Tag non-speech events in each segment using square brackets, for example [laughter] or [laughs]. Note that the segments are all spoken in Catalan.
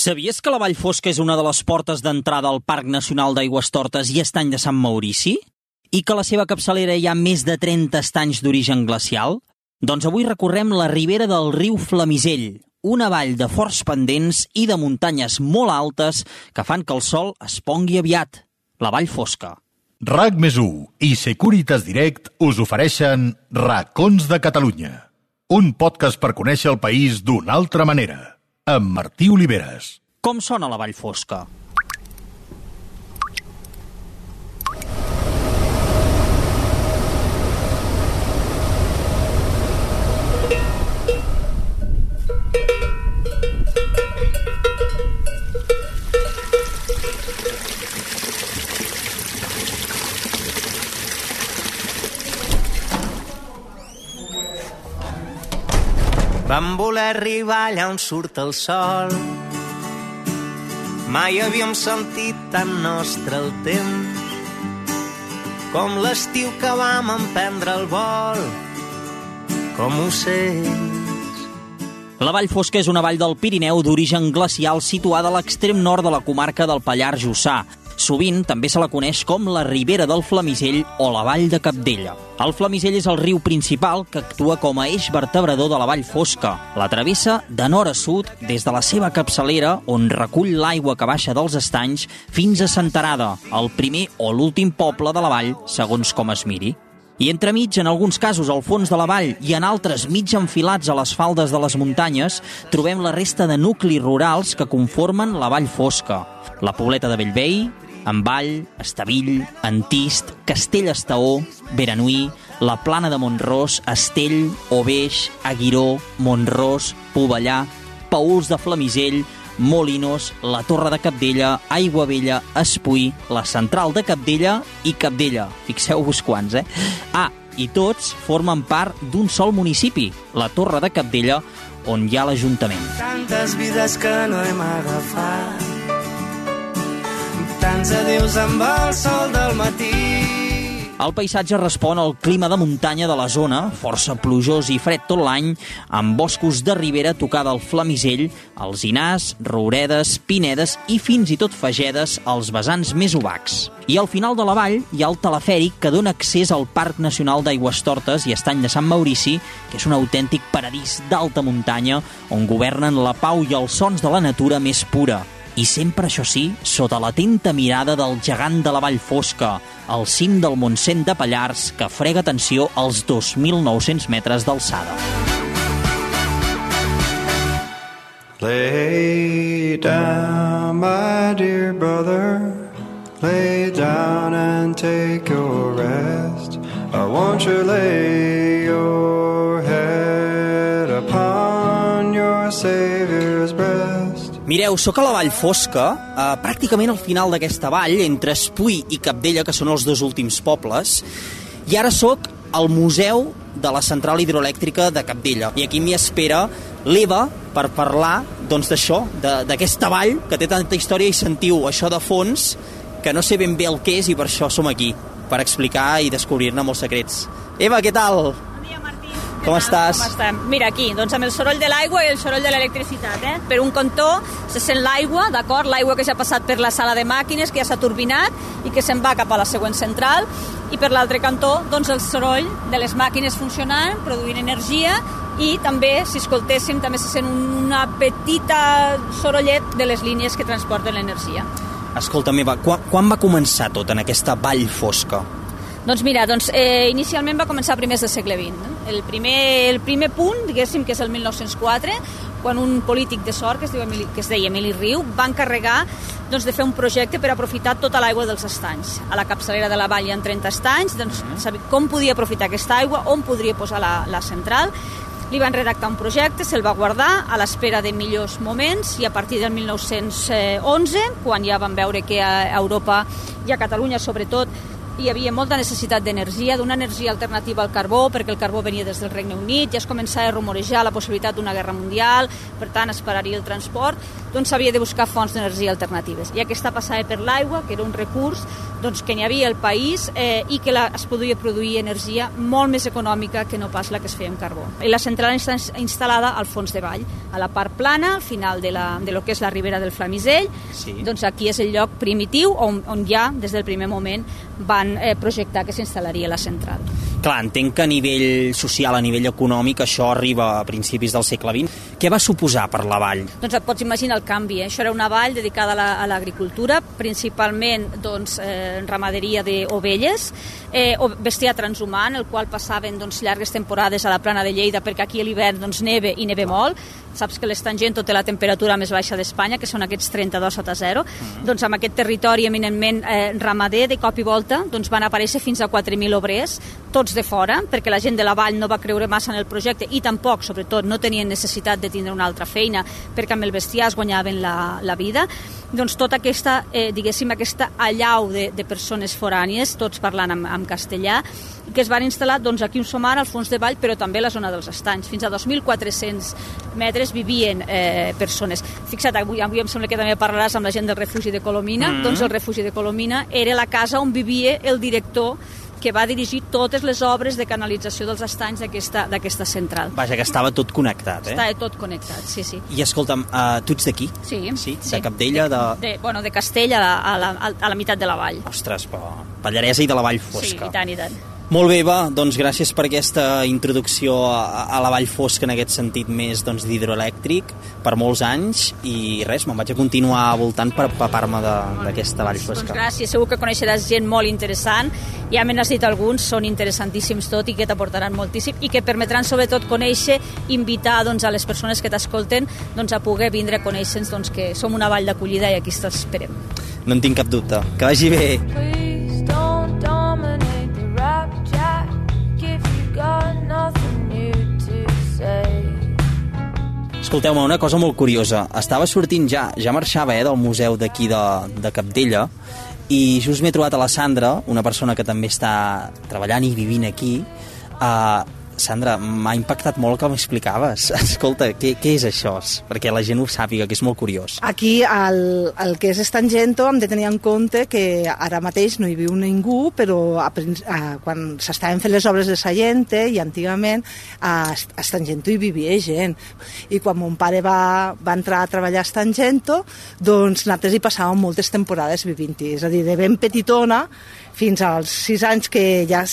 Sabies que la Vall Fosca és una de les portes d'entrada al Parc Nacional d'Aigües Tortes i Estany de Sant Maurici? I que la seva capçalera hi ha més de 30 estanys d'origen glacial? Doncs avui recorrem la ribera del riu Flamisell, una vall de forts pendents i de muntanyes molt altes que fan que el sol es pongui aviat. La Vall Fosca. RAC més i Securitas Direct us ofereixen Racons de Catalunya. Un podcast per conèixer el país d'una altra manera amb Martí Oliveres. Com sona la Vall Fosca? Vam voler arribar allà on surt el sol. Mai havíem sentit tan nostre el temps com l'estiu que vam emprendre el vol com ocells. La Vall Fosca és una vall del Pirineu d'origen glacial situada a l'extrem nord de la comarca del Pallars Jussà, Sovint també se la coneix com la Ribera del Flamisell o la Vall de Capdella. El Flamisell és el riu principal que actua com a eix vertebrador de la Vall Fosca. La travessa de nord a sud des de la seva capçalera, on recull l'aigua que baixa dels estanys, fins a Santarada, el primer o l'últim poble de la vall, segons com es miri. I entremig, en alguns casos al fons de la vall i en altres mig enfilats a les faldes de les muntanyes, trobem la resta de nuclis rurals que conformen la vall fosca. La pobleta de Bellvei, Envall, Estavill, Antist, Castell Estaó, Beranui, la Plana de Montrós, Estell, Oveix, Aguiró, Montrós, Pobellà, Pauls de Flamisell, Molinos, la Torre de Capdella, Aigua Vella, Espuí, la Central de Capdella i Capdella. Fixeu-vos quants, eh? Ah, i tots formen part d'un sol municipi, la Torre de Capdella, on hi ha l'Ajuntament. Tantes vides que no hem agafat tants adeus amb el sol del matí. El paisatge respon al clima de muntanya de la zona, força plujós i fred tot l'any, amb boscos de ribera tocada al flamisell, alzinars, rouredes, pinedes i fins i tot fagedes als vessants més obacs. I al final de la vall hi ha el telefèric que dona accés al Parc Nacional d'Aigües Tortes i Estany de Sant Maurici, que és un autèntic paradís d'alta muntanya on governen la pau i els sons de la natura més pura i sempre, això sí, sota l'atenta mirada del gegant de la Vall Fosca, al cim del Montsent de Pallars, que frega atenció als 2.900 metres d'alçada. Lay down, my dear brother, lay down and take your rest. I want you lay your Mireu, sóc a la Vall Fosca, eh, pràcticament al final d'aquesta vall, entre Espuí i Capdella, que són els dos últims pobles, i ara sóc al Museu de la Central Hidroelèctrica de Capdella. I aquí m'hi espera l'Eva per parlar doncs d'això, d'aquesta vall que té tanta història i sentiu això de fons que no sé ben bé el que és i per això som aquí, per explicar i descobrir-ne molts secrets. Eva, què tal? Com estàs? Com estem? Mira, aquí, doncs amb el soroll de l'aigua i el soroll de l'electricitat, eh? Per un cantó se sent l'aigua, d'acord? L'aigua que ja ha passat per la sala de màquines, que ja s'ha turbinat i que se'n va cap a la següent central. I per l'altre cantó, doncs el soroll de les màquines funcionant, produint energia i també, si escoltéssim, també se sent una petita sorollet de les línies que transporten l'energia. Escolta, meva, quan, quan va començar tot en aquesta vall fosca? Doncs mira, doncs, eh, inicialment va començar a primers del segle XX. No? El, primer, el primer punt, diguéssim, que és el 1904, quan un polític de sort, que es, diu Emili, que es deia Emili Riu, va encarregar doncs, de fer un projecte per aprofitar tota l'aigua dels estanys. A la capçalera de la vall hi ha 30 estanys, doncs, saber com podia aprofitar aquesta aigua, on podria posar la, la central, li van redactar un projecte, se'l va guardar a l'espera de millors moments i a partir del 1911, quan ja van veure que a Europa i a Catalunya sobretot hi havia molta necessitat d'energia, d'una energia alternativa al carbó, perquè el carbó venia des del Regne Unit, ja es començava a rumorejar la possibilitat d'una guerra mundial, per tant, es pararia el transport, doncs s'havia de buscar fonts d'energia alternatives. I aquesta passava per l'aigua, que era un recurs doncs, que n'hi havia al país eh, i que la, es podia produir energia molt més econòmica que no pas la que es feia amb carbó. I la central està instal·lada al fons de vall, a la part plana, al final de, la, de lo que és la ribera del Flamisell. Sí. Doncs aquí és el lloc primitiu on, on ja, des del primer moment, van eh, projectar que s'instal·laria la central. Clar, entenc que a nivell social, a nivell econòmic, això arriba a principis del segle XX. Què va suposar per la vall? Doncs et pots imaginar el canvi. Eh? Això era una vall dedicada a l'agricultura, la, principalment doncs, eh, ramaderia d'ovelles, eh, o bestiar transhumà, el qual passaven doncs, llargues temporades a la plana de Lleida, perquè aquí a l'hivern doncs, neve i neve molt. Saps que l'Estangento té la temperatura més baixa d'Espanya, que són aquests 32 sota zero. Mm. Doncs amb aquest territori eminentment eh, ramader, de cop i volta, doncs van aparèixer fins a 4.000 obrers, tots de fora, perquè la gent de la vall no va creure massa en el projecte i tampoc, sobretot, no tenien necessitat de tindre una altra feina perquè amb el bestiar es guanyaven la, la vida doncs tota aquesta, eh, diguéssim, aquesta allau de, de persones forànies, tots parlant en, en castellà, que es van instal·lar doncs, aquí un somar al fons de vall, però també a la zona dels estanys. Fins a 2.400 metres vivien eh, persones. Fixa't, avui, avui em sembla que també parlaràs amb la gent del refugi de Colomina. Mm -hmm. Doncs el refugi de Colomina era la casa on vivia el director que va dirigir totes les obres de canalització dels estanys d'aquesta central. Vaja, que estava tot connectat, eh? Estava tot connectat, sí, sí. I escolta'm, uh, tu ets d'aquí? Sí. sí. sí. De Capdella? De... de... Bueno, de Castella a la, a la, a la meitat de la vall. Ostres, però Pallaresa i de la Vall Fosca. Sí, i tant, i tant. Molt bé, va, doncs gràcies per aquesta introducció a, a la Vall Fosca en aquest sentit més doncs, d'hidroelèctric per molts anys i res, me'n vaig a continuar voltant per papar-me d'aquesta Vall Fosca. Doncs gràcies, segur que coneixeràs gent molt interessant, ja me n'has dit alguns, són interessantíssims tot i que t'aportaran moltíssim i que permetran sobretot conèixer, invitar doncs, a les persones que t'escolten doncs, a poder vindre a conèixer-nos doncs, que som una vall d'acollida i aquí t'esperem. No en tinc cap dubte. Que vagi bé. Please Escolteu-me, una cosa molt curiosa. Estava sortint ja, ja marxava eh, del museu d'aquí de, de Capdella, i just m'he trobat a la Sandra, una persona que també està treballant i vivint aquí. Uh, Sandra, m'ha impactat molt el que m'explicaves. [laughs] Escolta, què, què és això? Perquè la gent ho sàpiga, que és molt curiós. Aquí, el, el que és Estangento, hem de tenir en compte que ara mateix no hi viu ningú, però a, a, quan s'estaven fent les obres de Sallente i antigament a Estangento hi vivia gent. I quan mon pare va, va entrar a treballar a Estangento, doncs nosaltres hi passàvem moltes temporades vivint-hi. És a dir, de ben petitona fins als sis anys que ja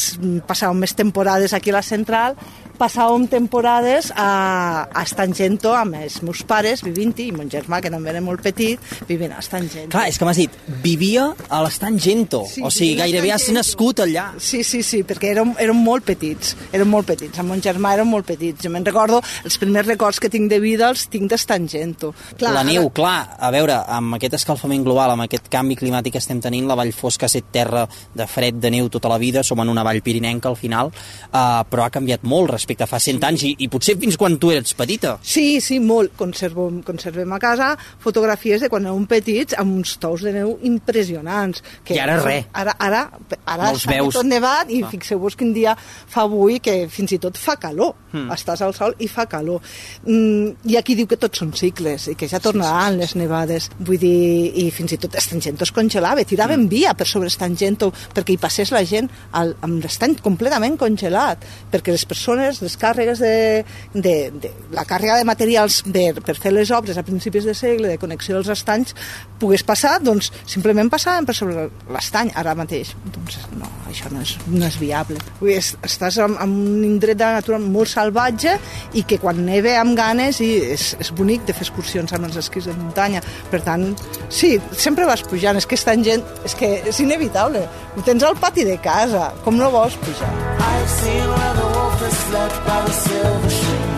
passàvem més temporades aquí a la central, passàvem temporades a, a Estangento amb els meus pares vivint-hi i mon germà, que també era molt petit, vivint a Estangento. Clar, és que m'has dit, vivia a l'Estangento, sí, o sigui, gairebé has nascut allà. Sí, sí, sí, perquè érem, érem molt petits, érem molt petits, amb mon germà érem molt petits. Jo me'n recordo, els primers records que tinc de vida els tinc d'Estangento. La neu, clar, a veure, amb aquest escalfament global, amb aquest canvi climàtic que estem tenint, la Vall Fosca ha estat terra de fred, de neu tota la vida, som en una vall pirinenca al final, uh, però ha canviat molt respecte a fa 100 anys i, i potser fins quan tu eres petita. Sí, sí, molt. Conservem, conservem a casa fotografies de quan érem petits amb uns tous de neu impressionants. Que I ara res. Ara, ara, ara no està veus. tot nevat i Ah. fixeu-vos quin dia fa avui que fins i tot fa calor. Hmm. Estàs al sol i fa calor. Mm, I aquí diu que tots són cicles i que ja tornaran les nevades. Vull dir, i fins i tot Estangento es congelava, tiraven Hmm. via per sobre Estangento perquè hi passés la gent al, amb l'estany completament congelat, perquè les persones, les càrregues de, de, de la càrrega de materials de, per fer les obres a principis de segle, de connexió dels estanys, pogués passar, doncs simplement passaven per sobre l'estany ara mateix. Doncs no, això no és, no és viable. Vull dir, es- estàs en, en un indret de natura molt salvatge i que quan neve amb ganes i és, és bonic de fer excursions amb els esquís de muntanya. Per tant, sí, sempre vas pujant. És que és tan gent... És que és inevitable. Ho tens al pati de casa. Com no vols pujar? I've seen where the wolf slept by the silver stream.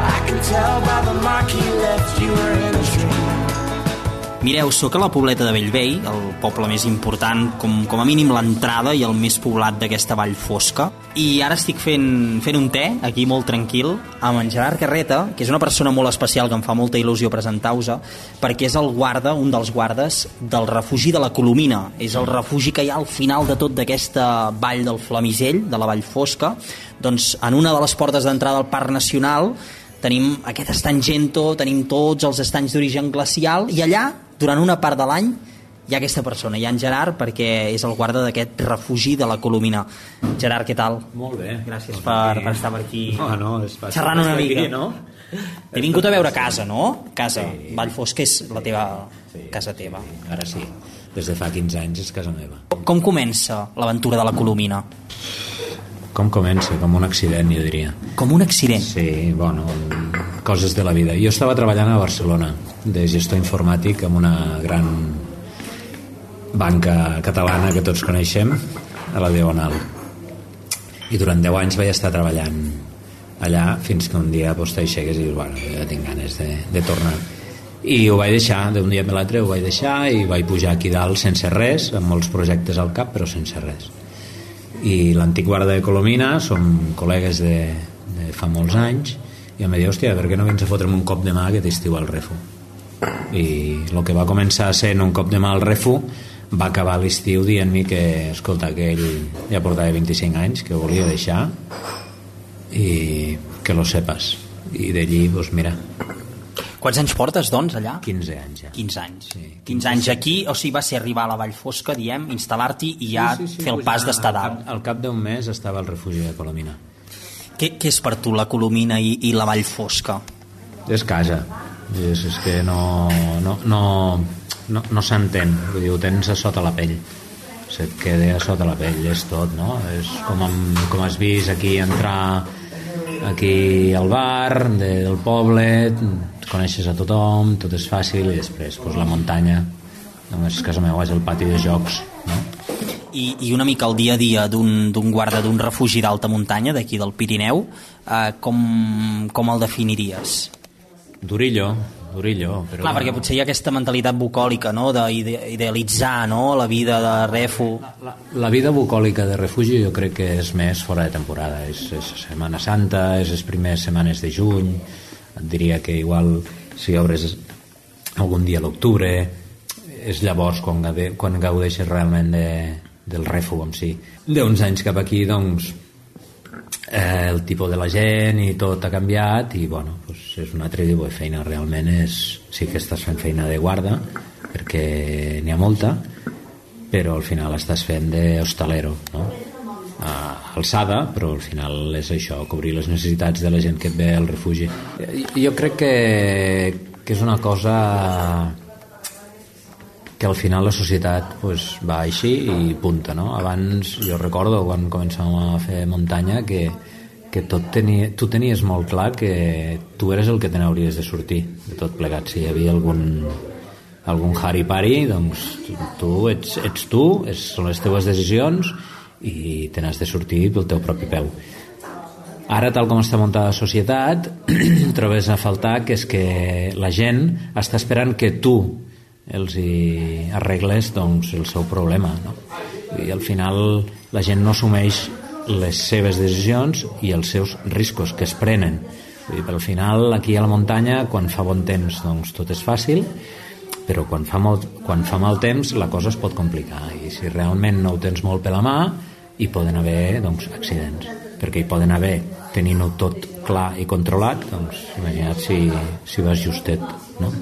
I can tell by the mark he left you were in. Mireu, sóc a la pobleta de Bellvei, el poble més important, com, com a mínim l'entrada i el més poblat d'aquesta vall fosca. I ara estic fent, fent un te, aquí molt tranquil, amb en Gerard Carreta, que és una persona molt especial que em fa molta il·lusió presentar-vos, perquè és el guarda, un dels guardes del refugi de la Colomina. És el refugi que hi ha al final de tot d'aquesta vall del Flamisell, de la vall fosca. Doncs en una de les portes d'entrada al Parc Nacional tenim aquest estany Gento, tenim tots els estanys d'origen glacial, i allà, durant una part de l'any, hi ha aquesta persona, hi ha en Gerard, perquè és el guarda d'aquest refugi de la Colomina. Gerard, què tal? Molt bé. Gràcies per, per estar per aquí No, no, és fàcil xerrant una mica. aquí, no? T'he vingut a veure casa, no? Casa. Sí. Vallfosc és la teva casa teva. Ara sí, des de fa 15 anys és casa meva. Com comença l'aventura de la Colomina? Com comença? Com un accident, jo diria. Com un accident. Sí, bueno, coses de la vida. Jo estava treballant a Barcelona de gestor informàtic amb una gran banca catalana que tots coneixem, a la Diagonal. I durant 10 anys vaig estar treballant allà fins que un dia pues, t'aixeques i dius, bueno, ja tinc ganes de, de tornar. I ho vaig deixar, d'un dia a l'altre ho vaig deixar i vaig pujar aquí dalt sense res, amb molts projectes al cap, però sense res. I l'antic guarda de Colomina, som col·legues de, de fa molts anys, i em va dir, hòstia, per què no vens a fotre'm un cop de mà aquest estiu al Refu? I el que va començar sent un cop de mà al Refu va acabar l'estiu dient-me que, escolta, que ell ja portava 25 anys, que volia deixar i que lo sepas. I d'allí, doncs mira, Quants anys portes, doncs, allà? 15 anys ja. 15 anys. Sí, 15 anys aquí, o sigui, va ser arribar a la Vall Fosca, diem, instal·lar-t'hi i ja fer el pas d'estar dalt. Al, al cap d'un mes estava al refugi de Colomina. Què, què és per tu la Colomina i, i la Vall Fosca? És casa. És, és que no, no, no, no, no s'entén. Vull dir, ho tens a sota la pell. Se't queda a sota la pell, és tot, no? És com, amb, com has vist aquí entrar aquí al bar de, del poble, coneixes a tothom, tot és fàcil i després pues, la muntanya, només casa meva és el pati de jocs, no? I, i una mica el dia a dia d'un guarda d'un refugi d'alta muntanya d'aquí del Pirineu, eh, com, com el definiries? Durillo, Durillo. Però Clar, perquè potser hi ha aquesta mentalitat bucòlica, no?, d'idealitzar, no?, la vida de refu. La, la vida bucòlica de refugi jo crec que és més fora de temporada. És, és Setmana Santa, és les primeres setmanes de juny, et diria que igual si obres algun dia a l'octubre, és llavors quan, quan gaudeixes realment de, del refu en si. D'uns anys cap aquí, doncs, eh, el tipus de la gent i tot ha canviat i bueno, doncs és un altre tipus de feina realment és, sí que estàs fent feina de guarda perquè n'hi ha molta però al final estàs fent d'hostalero no? A alçada però al final és això, cobrir les necessitats de la gent que et ve al refugi Eh, jo crec que, que és una cosa que al final la societat pues, va així i punta, no? Abans, jo recordo quan començàvem a fer muntanya que, que tot tenia, tu tenies molt clar que tu eres el que te n'hauries de sortir de tot plegat. Si hi havia algun, algun haripari, doncs tu ets, ets tu, és, són les teves decisions i te n'has de sortir pel teu propi peu. Ara, tal com està muntada la societat, [clears throat] trobes a faltar que és que la gent està esperant que tu els hi arregles doncs, el seu problema. No? I al final la gent no assumeix les seves decisions i els seus riscos que es prenen. Vull dir, al final, aquí a la muntanya, quan fa bon temps, doncs tot és fàcil, però quan fa, molt, quan fa mal temps la cosa es pot complicar i si realment no ho tens molt per la mà hi poden haver doncs, accidents perquè hi poden haver, tenint-ho tot clar i controlat, doncs imagina't si, si vas justet no?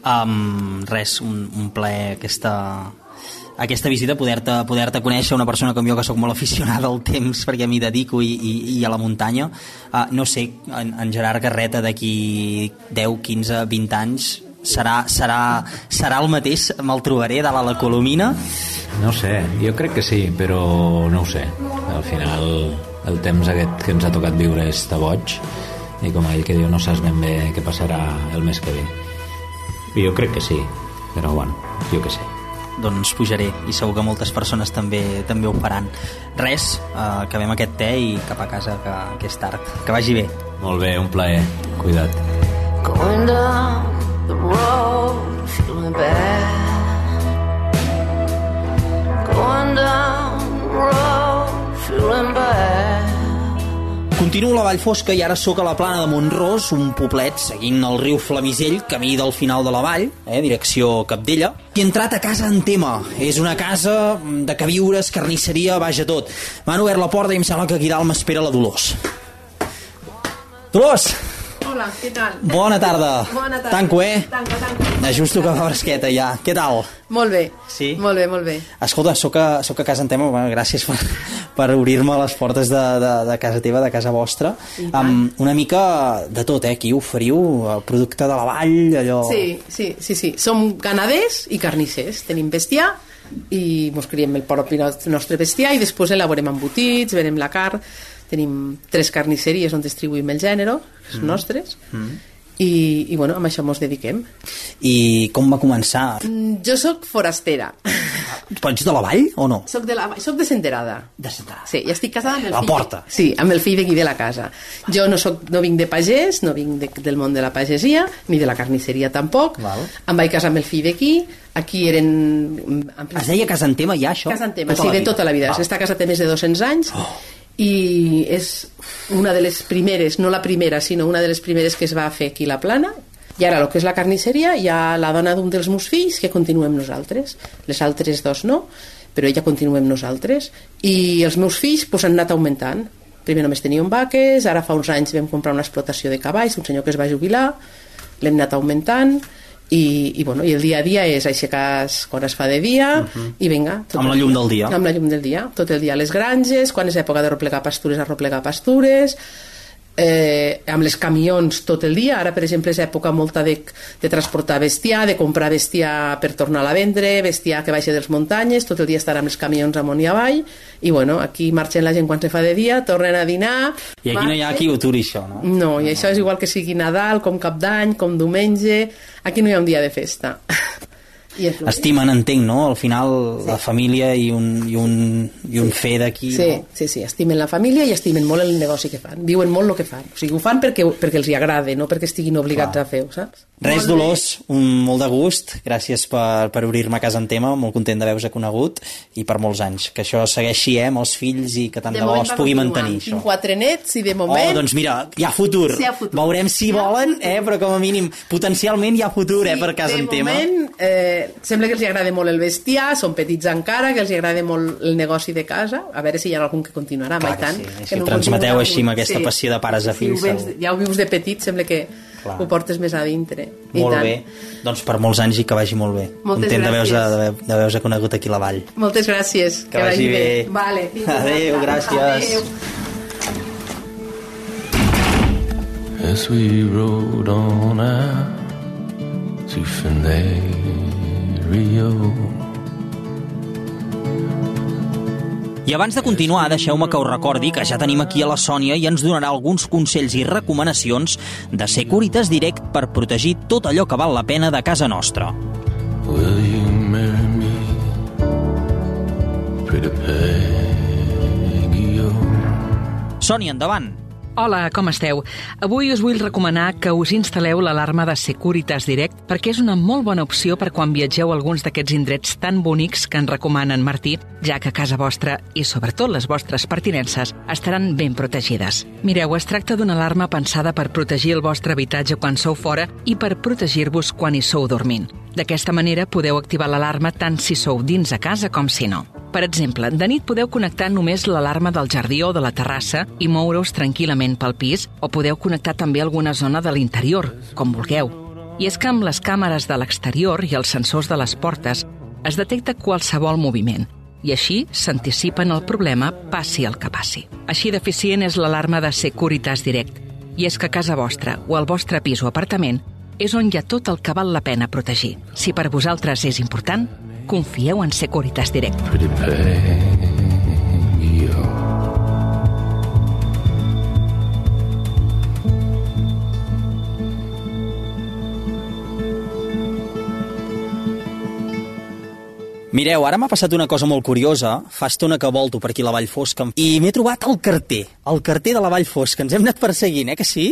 Um, res, un, un plaer aquesta, aquesta visita, poder-te poder, conèixer una persona com jo que sóc molt aficionada al temps perquè m'hi dedico i, i, i a la muntanya uh, no sé, en, en Gerard Garreta d'aquí 10, 15, 20 anys serà, serà, serà el mateix me'l trobaré dalt a la Colomina? No sé, jo crec que sí però no ho sé. Al final el temps aquest que ens ha tocat viure és de boig i com ell que diu no saps ben bé què passarà el mes que ve. I jo crec que sí però bueno, jo que sé. Doncs pujaré i segur que moltes persones també també ho faran. Res, uh, acabem aquest te i cap a casa que, que és tard. Que vagi bé. Molt bé, un plaer, cuida't. Going down the road, feeling bad. Going down the road, feeling bad. Continuo la Vall Fosca i ara sóc a la plana de Montros, un poblet seguint el riu Flamisell, camí del final de la vall, eh, direcció Capdella. I he entrat a casa en tema. És una casa de queviures, carnisseria, vaja tot. M'han obert la porta i em sembla que aquí dalt m'espera la Dolors. Dolors, Hola, què tal? bona tarda. Bona tarda. Tanco, eh? Tanco, tanco. Ajusto que fa fresqueta ja. Què tal? Molt bé. Sí? Molt bé, molt bé. Escolta, sóc a, sóc a casa en tema, bueno, gràcies per, per obrir-me les portes de, de, de casa teva, de casa vostra. Amb una mica de tot, eh? Aquí oferiu el producte de la vall, allò... Sí, sí, sí, sí. Som ganaders i carnissers. Tenim bestiar i mos criem el propi nos- nostre bestiar i després elaborem embotits, venem la carn. Tenim tres carnisseries on distribuïm el gènere, els Mm. nostres, Mm. i, i bueno, amb això mos dediquem. I com va començar? Mm, Jo sóc forastera. Però ets de la vall o no? Soc de, la, soc de Senterada. De Senterada. Sí, i estic casada amb el La fill... porta. Sí, amb el fill d'aquí de la casa. Jo no, soc, no vinc de pagès, no vinc de, del món de la pagesia, ni de la carnisseria tampoc. Val. Em vaig casar amb el fill d'aquí. Aquí eren... en Es deia Casa Antema ja, això? Casa Antema, Tota sí, de tota la vida. Val. Està casa té més de 200 anys i és una de les primeres, no la primera, sinó una de les primeres que es va fer aquí a la plana. I ara, el que és la carnisseria, hi ha la dona d'un dels meus fills que continuem nosaltres. Les altres dos no, però ella continuem nosaltres. I els meus fills pues, han anat augmentant. Primer només teníem vaques, ara fa uns anys vam comprar una explotació de cavalls, un senyor que es va jubilar, l'hem anat augmentant, i, i, bueno, i el dia a dia és aixecar quan es fa de dia i vinga. tot Amb la llum dia. del dia. Amb la llum del dia. Tot el dia a les granges, quan és època de replegar pastures, a replegar pastures, eh, amb les camions tot el dia. Ara, per exemple, és època molta de, de transportar bestiar, de comprar bestiar per tornar a vendre, bestiar que baixa dels muntanyes, tot el dia estar amb els camions amunt i avall, i bueno, aquí marxen la gent quan se fa de dia, tornen a dinar... I aquí no hi ha qui ho aturi, això, no? No, i això és igual que sigui Nadal, com Cap d'Any, com diumenge... Aquí no hi ha un dia de festa. [laughs] I és Estimen, entenc, no? Al final, la família i un, i un, i un fer d'aquí, Sí, no? sí, sí, estimen la família i estimen molt el negoci que fan. Viuen molt el que fan. O sigui, ho fan perquè, perquè els hi agrada, no perquè estiguin obligats Clar. a fer-ho, saps? Res, Molt. Dolors, un, molt de gust. Gràcies per, per obrir-me a casa en tema, molt content d'haver-vos conegut i per molts anys. Que això segueixi, eh, amb els fills i que tant de, bo moment es pugui mantenir, això. Tinc quatre nets i de moment... Oh, doncs mira, hi ha futur. Sí, hi ha futur. Veurem si volen, eh, però com a mínim, potencialment hi ha futur, eh, per casa de en tema. moment, eh, sembla que els hi agrada molt el bestiar, són petits encara, que els hi agrada molt el negoci de casa, a veure si hi ha algun que continuarà, Clar mai que tant. sí, que si no transmeteu així amb aquesta passió de pares a Si fills, ho vens, segur. ja ho vius de petit, sembla que Clar. ho portes més a dintre. I Molt tant. bé. Doncs per molts anys i que vagi molt bé. Moltes Content d'haver-vos gràcies. d'haver- d'haver-vos conegut aquí a la vall. Moltes gràcies. Que vagi bé. Vale, fins Adéu, gràcies. Adéu. As we rode on out to Fenerio. I abans de continuar, deixeu-me que us recordi que ja tenim aquí a la Sònia i ens donarà alguns consells i recomanacions de Securitas Direct per protegir tot allò que val la pena de casa nostra. Will you marry me? Pretty Peggy. Sònia, endavant. Hola, com esteu? Avui us vull recomanar que us instal·leu l'alarma de Securitas Direct perquè és una molt bona opció per quan viatgeu a alguns d'aquests indrets tan bonics que en Martí, ja que casa vostra i sobretot les vostres pertinences estaran ben protegides. Mireu, es tracta d'una alarma pensada per protegir el vostre habitatge quan sou fora i per protegir-vos quan hi sou dormint. D'aquesta manera podeu activar l'alarma tant si sou dins a casa com si no. Per exemple, de nit podeu connectar només l'alarma del jardí o de la terrassa i moure-us tranquil·lament pel pis o podeu connectar també alguna zona de l'interior, com vulgueu. I és que amb les càmeres de l'exterior i els sensors de les portes es detecta qualsevol moviment i així s'anticipen el problema passi el que passi. Així d'eficient és l'alarma de Securitas Direct. I és que a casa vostra o al vostre pis o apartament és on hi ha tot el que val la pena protegir. Si per vosaltres és important, confieu en Securitas Direct. Pretty Mireu, ara m'ha passat una cosa molt curiosa. Fa estona que volto per aquí la Vall Fosca i m'he trobat el carter, el carter de la Vall Fosca. Ens hem anat perseguint, eh, que sí?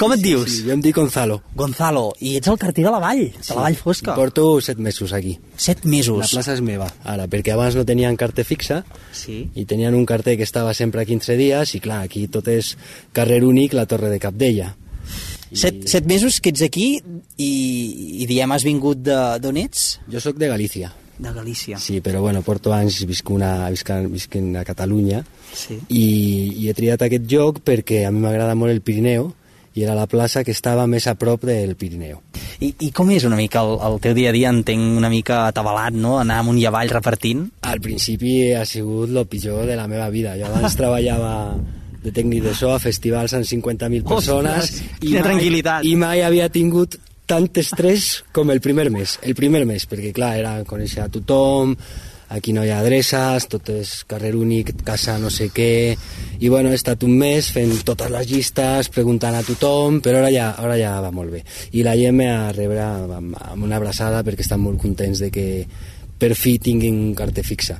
Com et dius? Sí, jo em dic Gonzalo. Gonzalo, i ets el carter de la Vall, de la Vall Fosca. Porto set mesos aquí. Set mesos. La plaça és meva, ara, perquè abans no tenien carter fixa Sí. i tenien un carter que estava sempre a 15 dies i clar, aquí tot és carrer únic, la Torre de Capdella. Set, set mesos que ets aquí i, i diem, has vingut d'on ets? Jo sóc de Galícia. De Galícia. Sí, però bueno, porto anys viscut a, visc- visquent a Catalunya Sí. i, i he triat aquest lloc perquè a mi m'agrada molt el Pirineu i era la plaça que estava més a prop del Pirineu. I, I com és una mica el, el teu dia a dia? Entenc una mica atabalat, no? Anar amunt i avall repartint? Al principi ha sigut el pitjor de la meva vida. Jo abans treballava de tècnic de so a festivals amb 50.000 persones Ostres, quina tranquil·litat. i mai havia tingut tant estrès com el primer mes. El primer mes, perquè clar, era conèixer a tothom, aquí no hi ha adreces, tot és carrer únic, casa no sé què, i bueno, he estat un mes fent totes les llistes, preguntant a tothom, però ara ja, ara ja va molt bé. I la gent me a rebre amb, amb una abraçada perquè estan molt contents de que per fi tinguin carter fixa.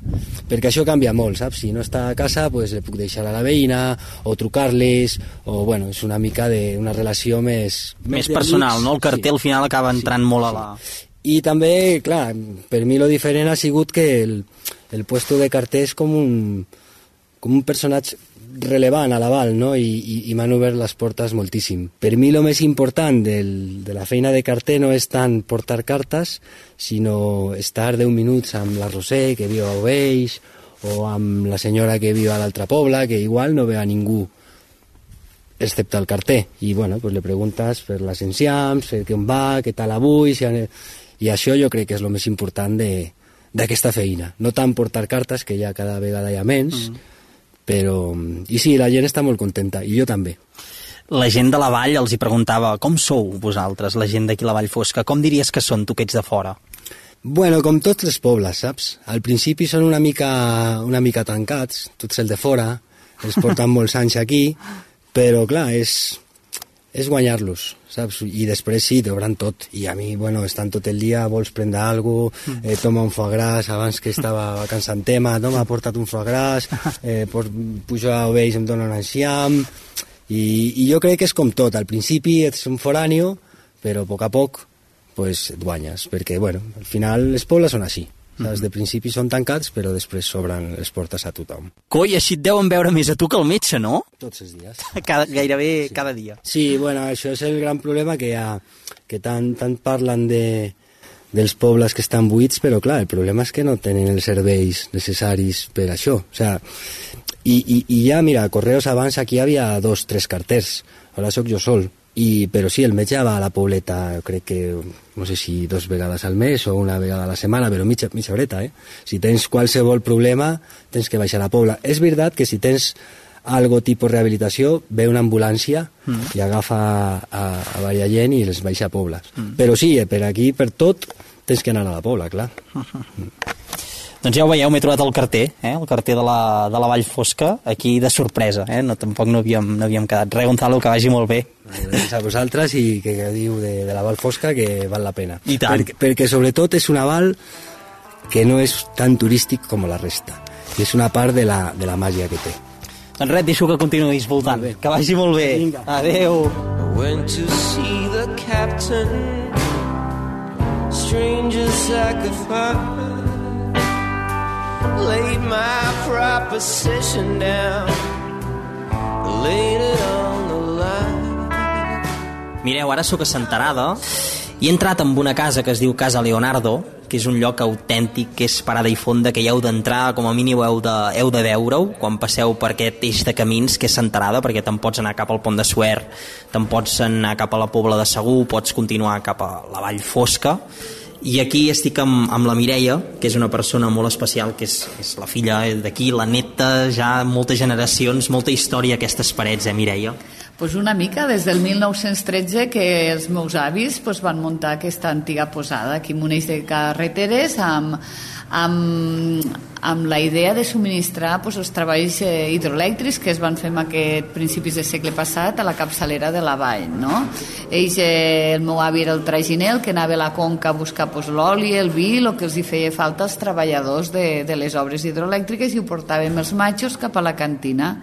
Perquè això canvia molt, saps? Si no està a casa, pues, le puc deixar a la veïna, o trucar-les, o, bueno, és una mica d'una relació més... Més personal, no? El carter al final acaba entrant molt a la... I també, clar, per mi lo diferent ha sigut que el, el puesto de carter és com un, com un personatge relevant a l'aval, no? I, i, i m'han obert les portes moltíssim. Per mi el més important del, de la feina de carter no és tant portar cartes, sinó estar 10 minuts amb la Roser, que viu a Oveix, o amb la senyora que viu a l'altre poble, que igual no ve a ningú excepte el carter. I, bueno, pues le preguntes per les enciams, per què on va, què tal avui... Si. I això jo crec que és el més important de- d'aquesta feina. No tant portar cartes, que ja cada vegada hi ha menys, mm. Però... I sí, la gent està molt contenta, i jo també. La gent de la vall els hi preguntava com sou vosaltres, la gent d'aquí la Vall Fosca? Com diries que són, tu que ets de fora? Bueno, com tots els pobles, saps? Al principi són una mica, una mica tancats, tots el de fora, els porten molts anys aquí, però clar, és, és guanyar-los, saps? I després sí, t'obran tot. I a mi, bueno, estan tot el dia, vols prendre alguna cosa, eh, toma un foie gras, abans que estava en tema, toma, porta't un foie gras, eh, pujo a Oveix, em dona un enciam... I, I jo crec que és com tot, al principi ets un foràneo, però a poc a poc pues, et guanyes, perquè bueno, al final els pobles són així. Saps? De principi són tancats, però després s'obren les portes a tothom. Coi, així et deuen veure més a tu que al metge, no? Tots els dies. [laughs] Cada, gairebé cada dia. Sí, bueno, això és el gran problema que hi ha, que tant, tant parlen de, dels pobles que estan buits, però clar, el problema és que no tenen els serveis necessaris per això. O sea, i, i, i ja, mira, Correos abans aquí hi havia dos, tres carters, ara sóc jo sol. I, però sí, el metge va a la pobleta, crec que, no sé si dos vegades al mes o una vegada a la setmana, però mitja, mitja horeta, eh? Si tens qualsevol problema, tens que baixar a la pobla. És veritat que si tens algo tipus rehabilitació, ve una ambulància Mm. i agafa a, a varia gent i les baixa a pobles. Però sí, eh, per aquí, per tot, tens que anar a la pobla, clar. [laughs] Doncs ja ho veieu, m'he trobat el carter, eh? el carter de la, de la Vall Fosca, aquí de sorpresa, eh? no, tampoc no havíem, no havíem quedat. Res, Gonzalo, que vagi molt bé. Gràcies a vosaltres i que gaudiu de, de la Val Fosca que val la pena. I tant. Perquè, perquè sobretot és una val que no és tan turístic com la resta. I és una part de la, de la màgia que té. Doncs res, deixo que continuïs voltant. Que vagi molt bé. Vinga. Adéu. Went to see the captain, stranger sacrifice. Laid my proposition down, laid it on the line. Mireu, ara sóc a Senterada i he entrat en una casa que es diu Casa Leonardo, que és un lloc autèntic, que és parada i fonda, que hi heu d'entrar, com a mínim heu de, heu de veure-ho quan passeu per aquest eix de camins que és Senterada, perquè te'n pots anar cap al Pont de Suert, te'n pots anar cap a la Pobla de Segur, pots continuar cap a la Vall Fosca, i aquí estic amb, amb la Mireia, que és una persona molt especial, que és, és la filla d'aquí, la neta, ja moltes generacions, molta història aquestes parets, eh, Mireia? Pues una mica, des del 1913 que els meus avis pues, van muntar aquesta antiga posada aquí eix de carreteres amb, amb, amb la idea de subministrar pues, els treballs eh, hidroelèctrics que es van fer en aquest principis del segle passat a la capçalera de la vall. No? Ells, eh, el meu avi era el traginer, el que anava a la conca a buscar pues, l'oli, el vi, el que els hi feia falta als treballadors de, de les obres hidroelèctriques i ho portàvem els matxos cap a la cantina.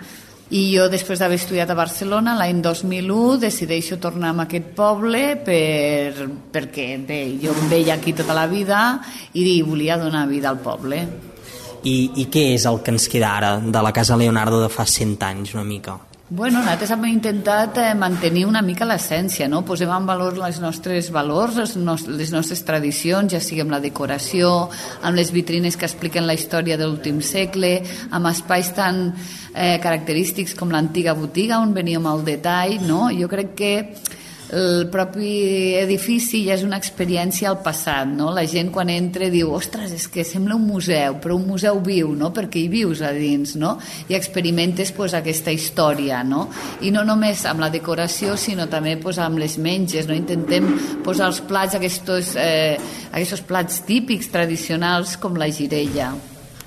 I jo, després d'haver estudiat a Barcelona, l'any 2001, decideixo tornar a aquest poble per, perquè bé, jo em veia aquí tota la vida i volia donar vida al poble. I, I què és el que ens queda ara de la Casa Leonardo de fa 100 anys, una mica? Bueno, nosaltres hem intentat eh, mantenir una mica l'essència, no? Posem en valor les nostres valors, les, les nostres tradicions, ja sigui amb la decoració, amb les vitrines que expliquen la història de l'últim segle, amb espais tan eh, característics com l'antiga botiga on veníem al detall, no? Jo crec que el propi edifici ja és una experiència al passat, no? La gent quan entra diu, ostres, és que sembla un museu, però un museu viu, no? Perquè hi vius a dins, no? I experimentes pues, aquesta història, no? I no només amb la decoració, sinó també pues, amb les menges, no? Intentem posar els plats, aquests, eh, aquests plats típics, tradicionals, com la girella.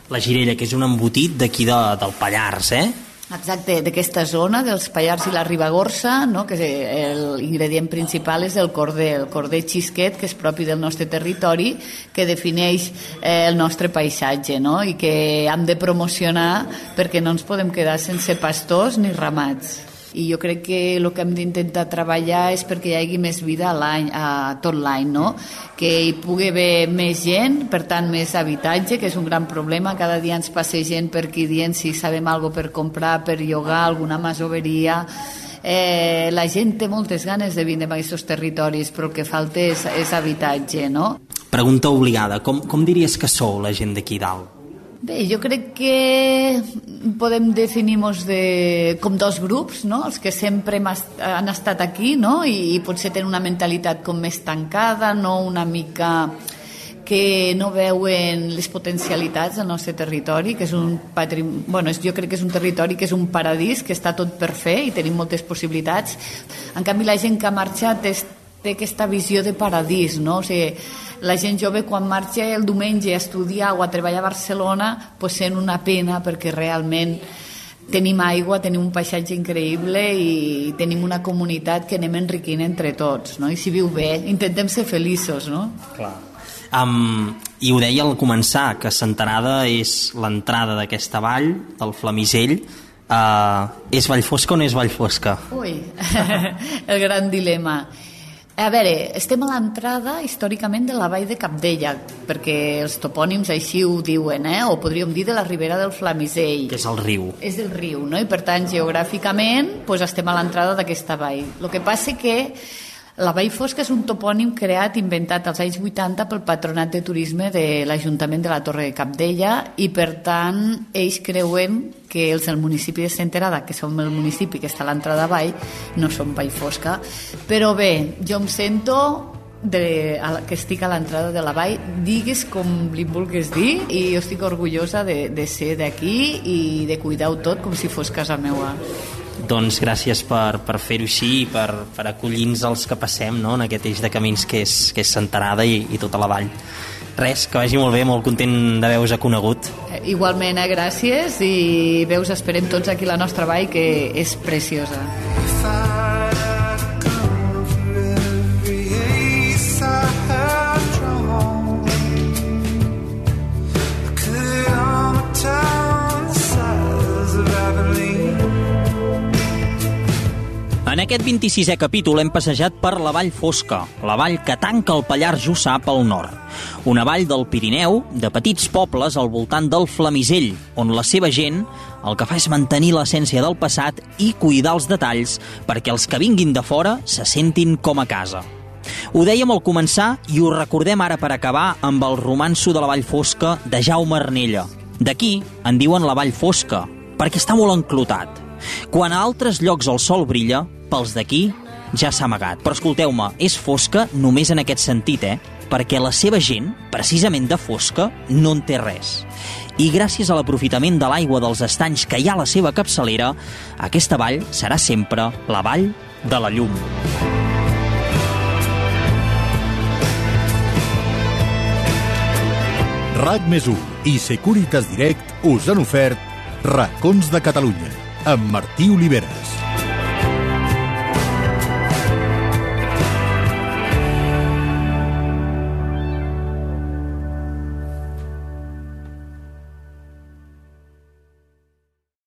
La girella, que és un embotit d'aquí de, del Pallars, eh? Exacte, d'aquesta zona, dels Pallars i la Ribagorça, no? que l'ingredient principal és el corder, el corder xisquet, que és propi del nostre territori, que defineix eh, el nostre paisatge, no? i que hem de promocionar perquè no ens podem quedar sense pastors ni ramats i jo crec que el que hem d'intentar treballar és perquè hi hagi més vida a, l'any, a tot l'any, no? que hi pugui haver més gent, per tant més habitatge, que és un gran problema, cada dia ens passa gent per aquí dient si sabem alguna per comprar, per llogar, alguna masoveria, eh, la gent té moltes ganes de vindre a aquests territoris, però el que falta és, és habitatge, no? Pregunta obligada, com, com diries que sou la gent d'aquí dalt? Bé, jo crec que podem definir-nos de, com dos grups, no? els que sempre han estat aquí no? I, i potser tenen una mentalitat com més tancada, no una mica que no veuen les potencialitats del nostre territori, que és un patrim... bueno, jo crec que és un territori que és un paradís, que està tot per fer i tenim moltes possibilitats. En canvi, la gent que ha marxat és, té aquesta visió de paradís, no? O sigui, la gent jove quan marxa el diumenge a estudiar o a treballar a Barcelona pues sent una pena perquè realment tenim aigua, tenim un paisatge increïble i tenim una comunitat que anem enriquint entre tots, no? I si viu bé, intentem ser feliços, no? Clar. Um, I ho deia al començar, que Centenada és l'entrada d'aquesta vall, del Flamisell, uh, és Vallfosca o no és Vallfosca? Ui, [laughs] el gran dilema. A veure, estem a l'entrada històricament de la vall de Capdella, perquè els topònims així ho diuen, eh? o podríem dir de la ribera del Flamisell. Que és el riu. És el riu, no? i per tant, geogràficament, pues, estem a l'entrada d'aquesta vall. El que passa que la Vall Fosca és un topònim creat, inventat als anys 80 pel Patronat de Turisme de l'Ajuntament de la Torre de Capdella i, per tant, ells creuen que els del municipi de Centerada, que som el municipi que està a l'entrada Vall, no són Vall Fosca. Però bé, jo em sento de, a, que estic a l'entrada de la vall, digues com li vulguis dir, i jo estic orgullosa de, de ser d'aquí i de cuidar-ho tot com si fos casa meua doncs gràcies per, per fer-ho així i per, per acollir-nos els que passem no? en aquest eix de camins que és, que és Centerada i, i tota la vall res, que vagi molt bé, molt content d'haver-vos conegut. Eh, igualment, eh, gràcies i veus, esperem tots aquí la nostra vall que és preciosa. Aquest 26è capítol hem passejat per la Vall Fosca, la vall que tanca el Pallars Jussà pel nord. Una vall del Pirineu, de petits pobles al voltant del Flamisell, on la seva gent el que fa és mantenir l'essència del passat i cuidar els detalls perquè els que vinguin de fora se sentin com a casa. Ho dèiem al començar i ho recordem ara per acabar amb el romanço de la Vall Fosca de Jaume Arnella. D'aquí en diuen la Vall Fosca, perquè està molt enclotat. Quan a altres llocs el sol brilla, pels d'aquí ja s'ha amagat. Però escolteu-me, és fosca només en aquest sentit, eh? Perquè la seva gent, precisament de fosca, no en té res. I gràcies a l'aprofitament de l'aigua dels estanys que hi ha a la seva capçalera, aquesta vall serà sempre la vall de la llum. RAC més i Securitas Direct us han ofert Racons de Catalunya amb Martí Oliveres.